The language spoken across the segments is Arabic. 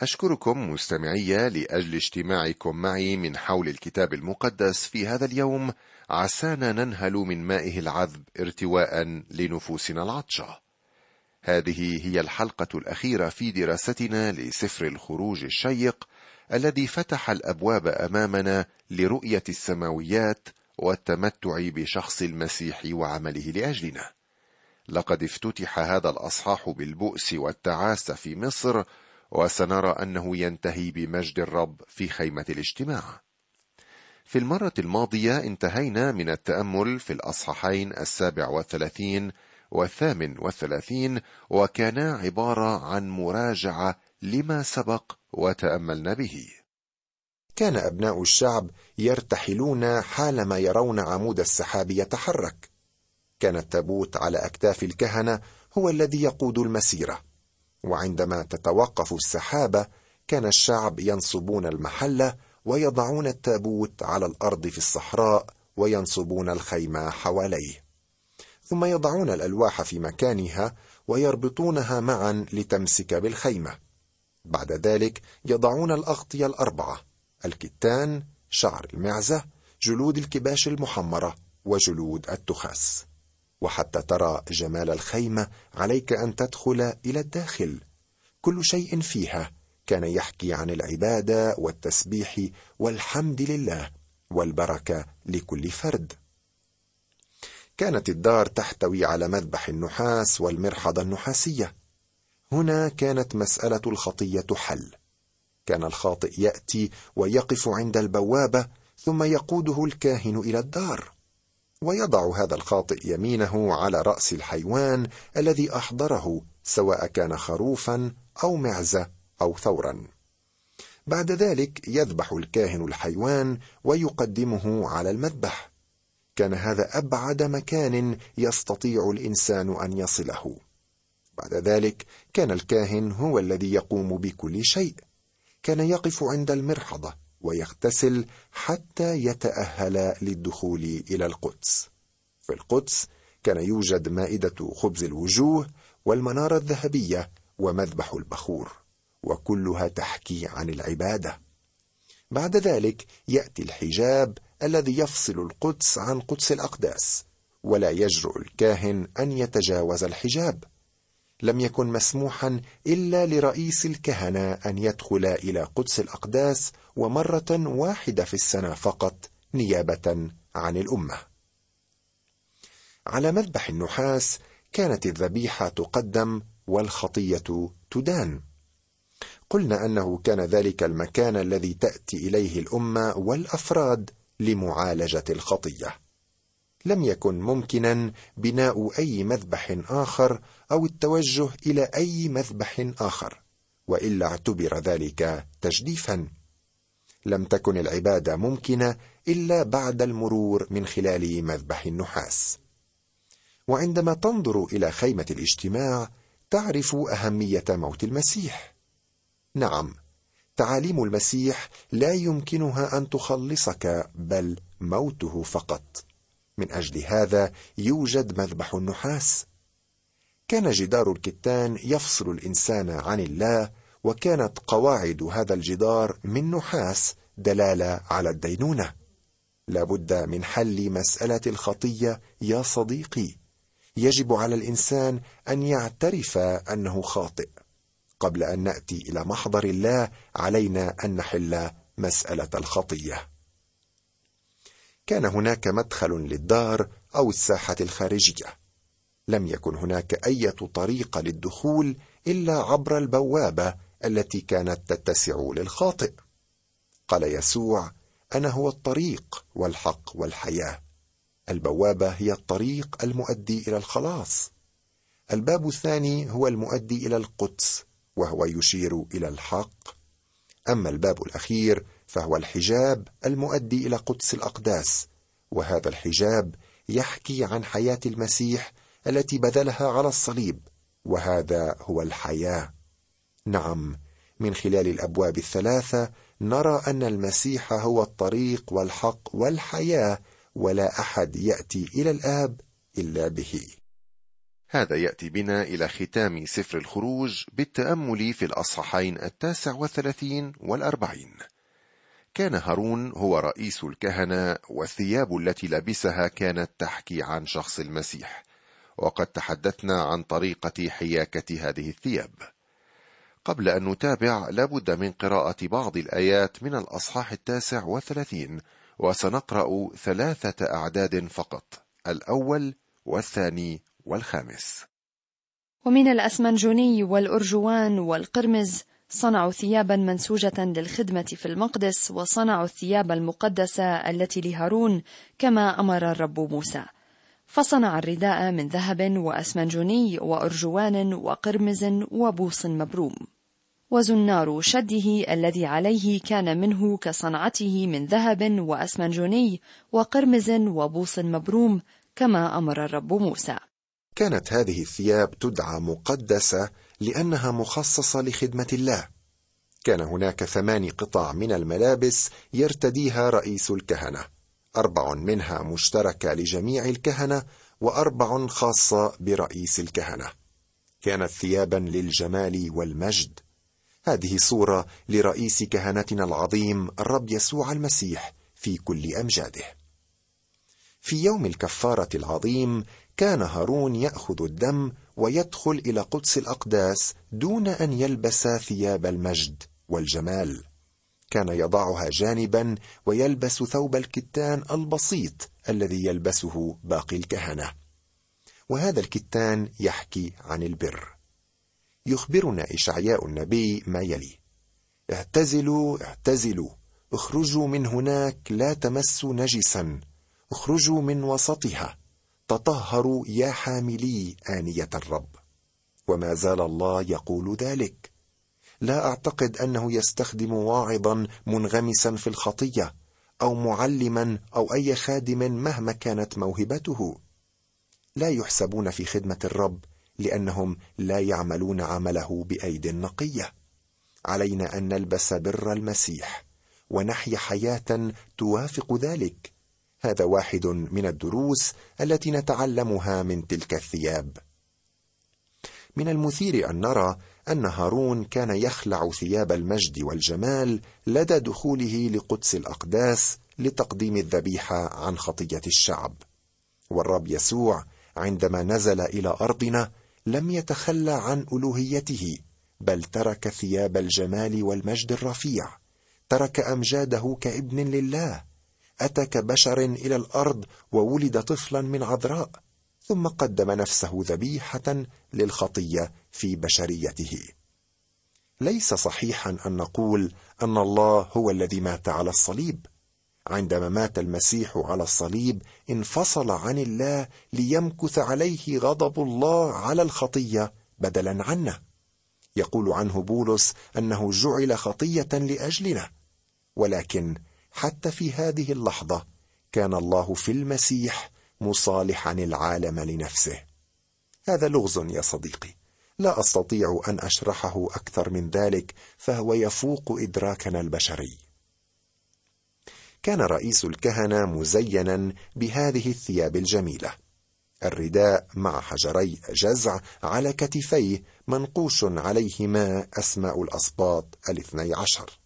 أشكركم مستمعي لأجل اجتماعكم معي من حول الكتاب المقدس في هذا اليوم عسانا ننهل من مائه العذب ارتواء لنفوسنا العطشة. هذه هي الحلقة الأخيرة في دراستنا لسفر الخروج الشيق الذي فتح الأبواب أمامنا لرؤية السماويات والتمتع بشخص المسيح وعمله لأجلنا. لقد افتتح هذا الأصحاح بالبؤس والتعاسة في مصر وسنرى أنه ينتهي بمجد الرب في خيمة الاجتماع. في المرة الماضية انتهينا من التأمل في الأصحاحين السابع والثلاثين والثامن والثلاثين وكانا عبارة عن مراجعة لما سبق وتأملنا به. كان أبناء الشعب يرتحلون حالما يرون عمود السحاب يتحرك. كان التابوت على أكتاف الكهنة هو الذي يقود المسيرة. وعندما تتوقف السحابة كان الشعب ينصبون المحله ويضعون التابوت على الأرض في الصحراء وينصبون الخيمه حواليه. ثم يضعون الألواح في مكانها ويربطونها معا لتمسك بالخيمة. بعد ذلك يضعون الأغطية الأربعة الكتان شعر المعزة جلود الكباش المحمرة وجلود التخاس. وحتى ترى جمال الخيمه عليك أن تدخل إلى الداخل. كل شيء فيها كان يحكي عن العبادة والتسبيح والحمد لله والبركة لكل فرد. كانت الدار تحتوي على مذبح النحاس والمرحضه النحاسية. هنا كانت مسألة الخطية حل. كان الخاطئ يأتي ويقف عند البوابة ثم يقوده الكاهن إلى الدار. ويضع هذا الخاطئ يمينه على رأس الحيوان الذي أحضره سواء كان خروفا أو معزة أو ثورا. بعد ذلك يذبح الكاهن الحيوان ويقدمه على المذبح. كان هذا أبعد مكان يستطيع الإنسان أن يصله. بعد ذلك كان الكاهن هو الذي يقوم بكل شيء. كان يقف عند المرحضة. ويغتسل حتى يتأهل للدخول إلى القدس. في القدس كان يوجد مائدة خبز الوجوه والمنارة الذهبية ومذبح البخور وكلها تحكي عن العبادة. بعد ذلك يأتي الحجاب الذي يفصل القدس عن قدس الأقداس ولا يجرؤ الكاهن أن يتجاوز الحجاب. لم يكن مسموحا إلا لرئيس الكهنة أن يدخل إلى قدس الأقداس ومرة واحدة في السنة فقط نيابة عن الأمة. على مذبح النحاس كانت الذبيحة تقدم والخطية تدان. قلنا أنه كان ذلك المكان الذي تأتي إليه الأمة والأفراد لمعالجة الخطية. لم يكن ممكنا بناء أي مذبح آخر أو التوجه إلى أي مذبح آخر وإلا اعتبر ذلك تجديفا. لم تكن العباده ممكنة إلا بعد المرور من خلال مذبح النحاس. وعندما تنظر إلى خيمة الاجتماع تعرف أهمية موت المسيح. نعم تعاليم المسيح لا يمكنها أن تخلصك بل موته فقط. من أجل هذا يوجد مذبح النحاس. كان جدار الكتان يفصل الإنسان عن الله وكانت قواعد هذا الجدار من نحاس دلالة على الدينونة. لابد من حل مسألة الخطية يا صديقي. يجب على الإنسان أن يعترف أنه خاطئ. قبل أن نأتي إلى محضر الله علينا أن نحل مسألة الخطية. كان هناك مدخل للدار أو الساحة الخارجية. لم يكن هناك إيه طريقه للدخول إلا عبر البوابة التي كانت تتسع للخاطئ. قال يسوع أنا هو الطريق والحق والحياة. البوابة هي الطريق المؤدي إلى الخلاص. الباب الثاني هو المؤدي إلى القدس وهو يشير إلى الحق. أما الباب الأخير فهو الحجاب المؤدي إلى قدس الأقداس وهذا الحجاب يحكي عن حياة المسيح التي بذلها على الصليب وهذا هو الحياة. نعم من خلال الأبواب الثلاثة نرى أن المسيح هو الطريق والحق والحياة ولا أحد يأتي إلى الآب إلا به. هذا يأتي بنا إلى ختام سفر الخروج بالتأمل في الأصحاحين التاسع والثلاثين والأربعين. كان هارون هو رئيس الكهنة والثياب التي لبسها كانت تحكي عن شخص المسيح. وقد تحدثنا عن طريقة حياكة هذه الثياب. قبل أن نتابع لابد من قراءة بعض الآيات من الأصحاح التاسع والثلاثين وسنقرأ ثلاثة أعداد فقط الأول والثاني والخامس. ومن الأسمنجوني والأرجوان والقرمز صنعوا ثيابا منسوجة للخدمة في المقدس وصنعوا الثياب المقدسة التي لهارون كما أمر الرب موسى. فصنع الرداء من ذهب وأسمنجوني وأرجوان وقرمز وبوص مبروم. وزنار شده الذي عليه كان منه كصنعته من ذهب وأسمنجوني وقرمز وبوص مبروم كما أمر الرب موسى. كانت هذه الثياب تدعى مقدسة لأنها مخصصة لخدمة الله. كان هناك ثمان قطع من الملابس يرتديها رئيس الكهنة. أربع منها مشتركة لجميع الكهنة وأربع خاصة برئيس الكهنة. كانت ثيابا للجمال والمجد. هذه صورة لرئيس كهنتنا العظيم الرب يسوع المسيح في كل أمجاده. في يوم الكفارة العظيم كان هارون يأخذ الدم ويدخل إلى قدس الأقداس دون أن يلبس ثياب المجد والجمال. كان يضعها جانبا ويلبس ثوب الكتان البسيط الذي يلبسه باقي الكهنة. وهذا الكتان يحكي عن البر. يخبرنا إشعياء النبي ما يلي. اعتزلوا اعتزلوا. اخرجوا من هناك لا تمسوا نجسا. اخرجوا من وسطها. تطهروا يا حاملي آنية الرب. وما زال الله يقول ذلك. لا أعتقد أنه يستخدم واعظا منغمسا في الخطية أو معلما أو أي خادم مهما كانت موهبته. لا يحسبون في خدمة الرب لأنهم لا يعملون عمله بايد نقية. علينا أن نلبس بر المسيح ونحيا حياة توافق ذلك. هذا واحد من الدروس التي نتعلمها من تلك الثياب. من المثير أن نرى أن هارون كان يخلع ثياب المجد والجمال لدى دخوله لقدس الأقداس لتقديم الذبيحة عن خطية الشعب. والرب يسوع عندما نزل إلى أرضنا لم يتخلى عن ألوهيته بل ترك ثياب الجمال والمجد الرفيع ترك أمجاده كابن لله أتى كبشر إلى الأرض وولد طفلا من عذراء ثم قدم نفسه ذبيحة للخطية في بشريته. ليس صحيحا أن نقول أن الله هو الذي مات على الصليب. عندما مات المسيح على الصليب انفصل عن الله ليمكث عليه غضب الله على الخطية بدلا عنا يقول عنه بولس أنه جعل خطية لأجلنا ولكن حتى في هذه اللحظة كان الله في المسيح مصالحا العالم لنفسه. هذا لغز يا صديقي. لا أستطيع أن أشرحه أكثر من ذلك فهو يفوق إدراكنا البشري. كان رئيس الكهنة مزينا بهذه الثياب الجميلة. الرداء مع حجري جزع على كتفيه منقوش عليهما أسماء الأسباط الاثني عشر.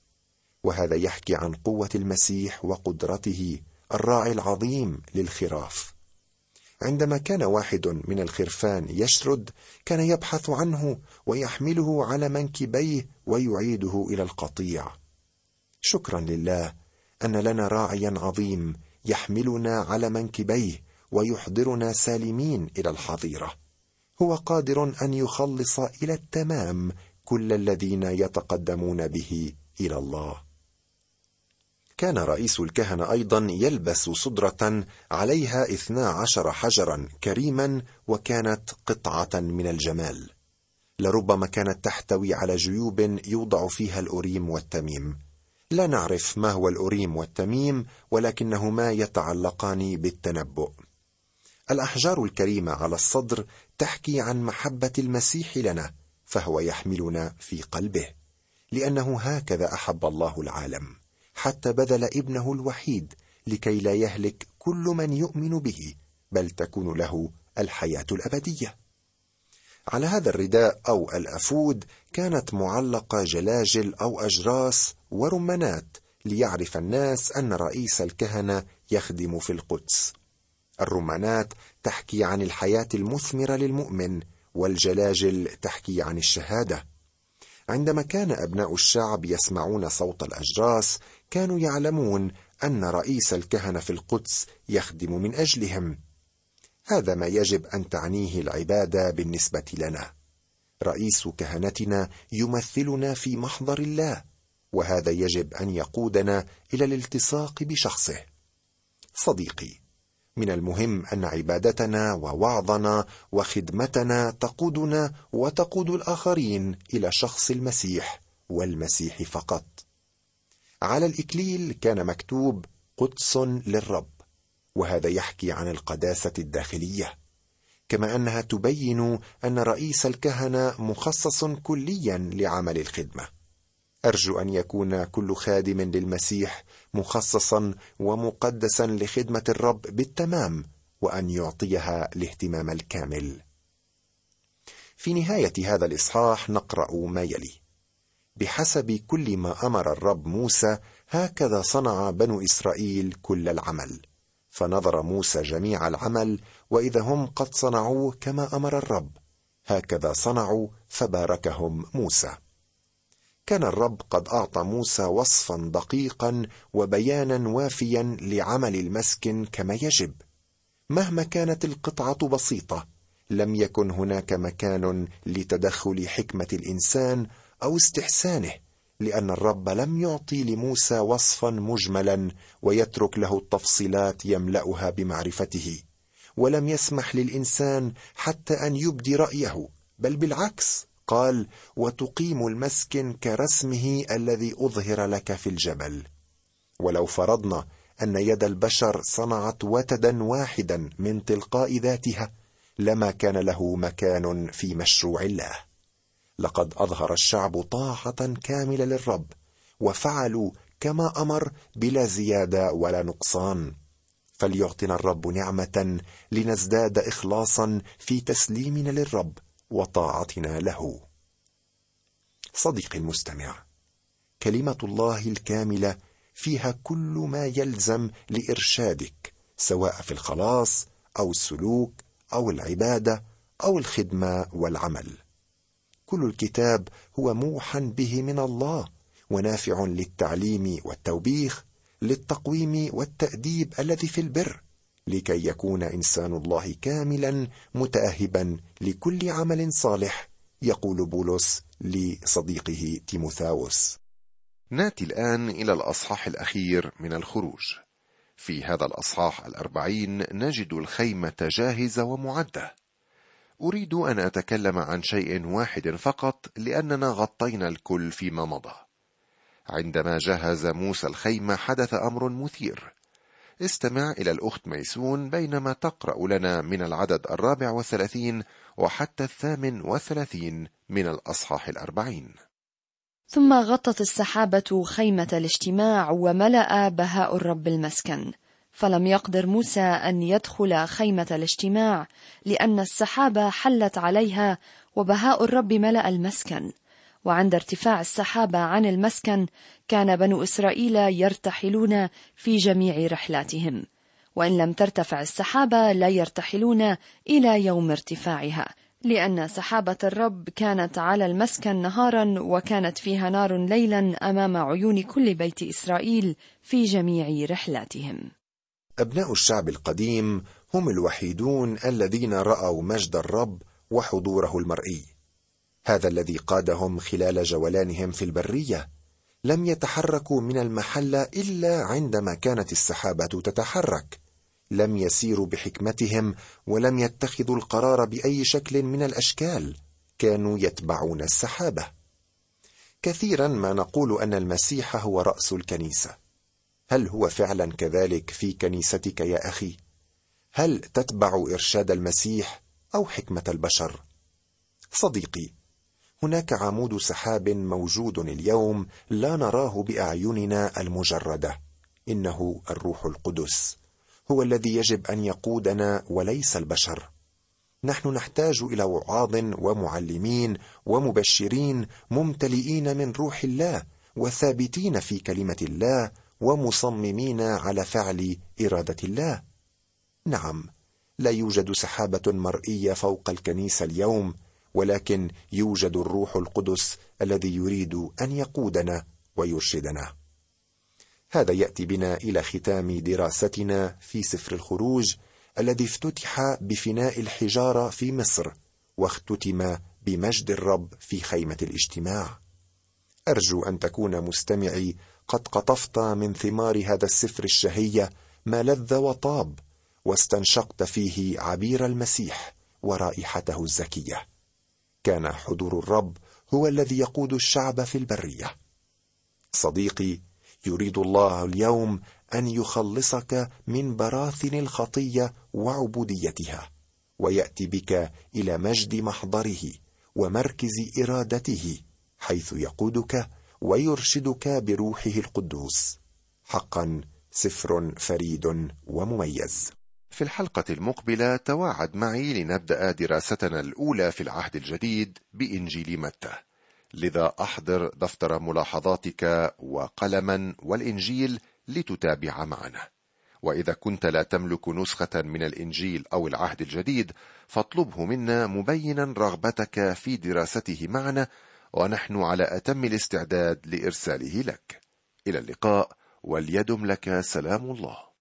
وهذا يحكي عن قوة المسيح وقدرته الراعي العظيم للخراف. عندما كان واحد من الخرفان يشرد كان يبحث عنه ويحمله على منكبيه ويعيده إلى القطيع. شكرا لله أن لنا راعيا عظيم يحملنا على منكبيه ويحضرنا سالمين إلى الحظيرة. هو قادر أن يخلص إلى التمام كل الذين يتقدمون به إلى الله. كان رئيس الكهنة أيضا يلبس صدرة عليها اثنا عشر حجرا كريما وكانت قطعة من الجمال. لربما كانت تحتوي على جيوب يوضع فيها الأوريم والتميم. لا نعرف ما هو الأوريم والتميم ولكنهما يتعلقان بالتنبؤ. الأحجار الكريمة على الصدر تحكي عن محبة المسيح لنا فهو يحملنا في قلبه لأنه هكذا أحب الله العالم. حتى بذل ابنه الوحيد لكي لا يهلك كل من يؤمن به بل تكون له الحياة الأبدية. على هذا الرداء أو الأفود كانت معلقة جلاجل أو أجراس ورمانات ليعرف الناس أن رئيس الكهنة يخدم في القدس. الرمانات تحكي عن الحياة المثمرة للمؤمن والجلاجل تحكي عن الشهادة. عندما كان أبناء الشعب يسمعون صوت الأجراس كانوا يعلمون أن رئيس الكهنة في القدس يخدم من أجلهم. هذا ما يجب أن تعنيه العبادة بالنسبة لنا. رئيس كهنتنا يمثلنا في محضر الله وهذا يجب أن يقودنا إلى الالتصاق بشخصه. صديقي من المهم أن عبادتنا ووعظنا وخدمتنا تقودنا وتقود الآخرين إلى شخص المسيح والمسيح فقط. على الإكليل كان مكتوب قدس للرب وهذا يحكي عن القداسة الداخلية كما أنها تبين أن رئيس الكهنة مخصص كليا لعمل الخدمة. أرجو أن يكون كل خادم للمسيح مخصصا ومقدسا لخدمة الرب بالتمام وأن يعطيها الاهتمام الكامل. في نهاية هذا الإصحاح نقرأ ما يلي. بحسب كل ما أمر الرب موسى هكذا صنع بنو إسرائيل كل العمل. فنظر موسى جميع العمل وإذا هم قد صنعوه كما أمر الرب. هكذا صنعوا فباركهم موسى. كان الرب قد أعطى موسى وصفا دقيقا وبيانا وافيا لعمل المسكن كما يجب. مهما كانت القطعة بسيطة لم يكن هناك مكان لتدخل حكمة الإنسان أو استحسانه لأن الرب لم يعطي لموسى وصفا مجملا ويترك له التفصيلات يملأها بمعرفته ولم يسمح للإنسان حتى أن يبدي رأيه بل بالعكس قال وتقيم المسكن كرسمه الذي أظهر لك في الجبل ولو فرضنا أن يد البشر صنعت وتدا واحدا من تلقاء ذاتها لما كان له مكان في مشروع الله. لقد أظهر الشعب طاعه كاملة للرب وفعلوا كما أمر بلا زيادة ولا نقصان. فليعطنا الرب نعمة لنزداد اخلاصا في تسليمنا للرب وطاعتنا له. صديقي المستمع كلمة الله الكاملة فيها كل ما يلزم لإرشادك سواء في الخلاص أو السلوك أو العبادة أو الخدمة والعمل. كل الكتاب هو موحى به من الله ونافع للتعليم والتوبيخ للتقويم والتأديب الذي في البر لكي يكون إنسان الله كاملا متاهبا لكل عمل صالح يقول بولس لصديقه تيموثاوس. ناتي الآن إلى الأصحاح الأخير من الخروج. في هذا الأصحاح الأربعين نجد الخيمة جاهزة ومعدة. أريد أن أتكلم عن شيء واحد فقط لأننا غطينا الكل فيما مضى. عندما جهز موسى الخيمه حدث أمر مثير. استمع إلى الأخت ميسون بينما تقرأ لنا من العدد الرابع والثلاثين وحتى الثامن والثلاثين من الأصحاح الأربعين. ثم غطت السحابة خيمة الاجتماع وملأ بهاء الرب المسكن. فلم يقدر موسى أن يدخل خيمة الاجتماع لأن السحابة حلت عليها وبهاء الرب ملأ المسكن. وعند ارتفاع السحابة عن المسكن كان بنو إسرائيل يرتحلون في جميع رحلاتهم. وإن لم ترتفع السحابة لا يرتحلون إلى يوم ارتفاعها. لأن سحابة الرب كانت على المسكن نهارا وكانت فيها نار ليلا أمام عيون كل بيت إسرائيل في جميع رحلاتهم. أبناء الشعب القديم هم الوحيدون الذين رأوا مجد الرب وحضوره المرئي. هذا الذي قادهم خلال جولانهم في البرية. لم يتحركوا من المحلة إلا عندما كانت السحابة تتحرك. لم يسيروا بحكمتهم ولم يتخذوا القرار بأي شكل من الأشكال. كانوا يتبعون السحابة. كثيرا ما نقول أن المسيح هو رأس الكنيسة. هل هو فعلا كذلك في كنيستك يا أخي؟ هل تتبع إرشاد المسيح أو حكمة البشر؟ صديقي هناك عمود سحاب موجود اليوم لا نراه بأعيننا المجردة. إنه الروح القدس. هو الذي يجب أن يقودنا وليس البشر. نحن نحتاج إلى وعاظ ومعلمين ومبشرين ممتلئين من روح الله وثابتين في كلمة الله ومصممين على فعل إرادة الله. نعم لا يوجد سحابة مرئية فوق الكنيسة اليوم ولكن يوجد الروح القدس الذي يريد أن يقودنا ويرشدنا. هذا يأتي بنا إلى ختام دراستنا في سفر الخروج الذي افتتح بفناء الحجارة في مصر واختتم بمجد الرب في خيمة الاجتماع. أرجو أن تكون مستمعي قد قطفت من ثمار هذا السفر الشهية ما لذ وطاب واستنشقت فيه عبير المسيح ورائحته الزكية. كان حضور الرب هو الذي يقود الشعب في البرية. صديقي يريد الله اليوم أن يخلصك من براثن الخطية وعبوديتها ويأتي بك إلى مجد محضره ومركز إرادته حيث يقودك ويرشدك بروحه القدوس. حقا سفر فريد ومميز. في الحلقة المقبلة تواعد معي لنبدأ دراستنا الأولى في العهد الجديد بإنجيل متى. لذا أحضر دفتر ملاحظاتك وقلما والإنجيل لتتابع معنا. وإذا كنت لا تملك نسخة من الإنجيل أو العهد الجديد فاطلبه منا مبينا رغبتك في دراسته معنا ونحن على أتم الاستعداد لإرساله لك. إلى اللقاء وليدم لك سلام الله.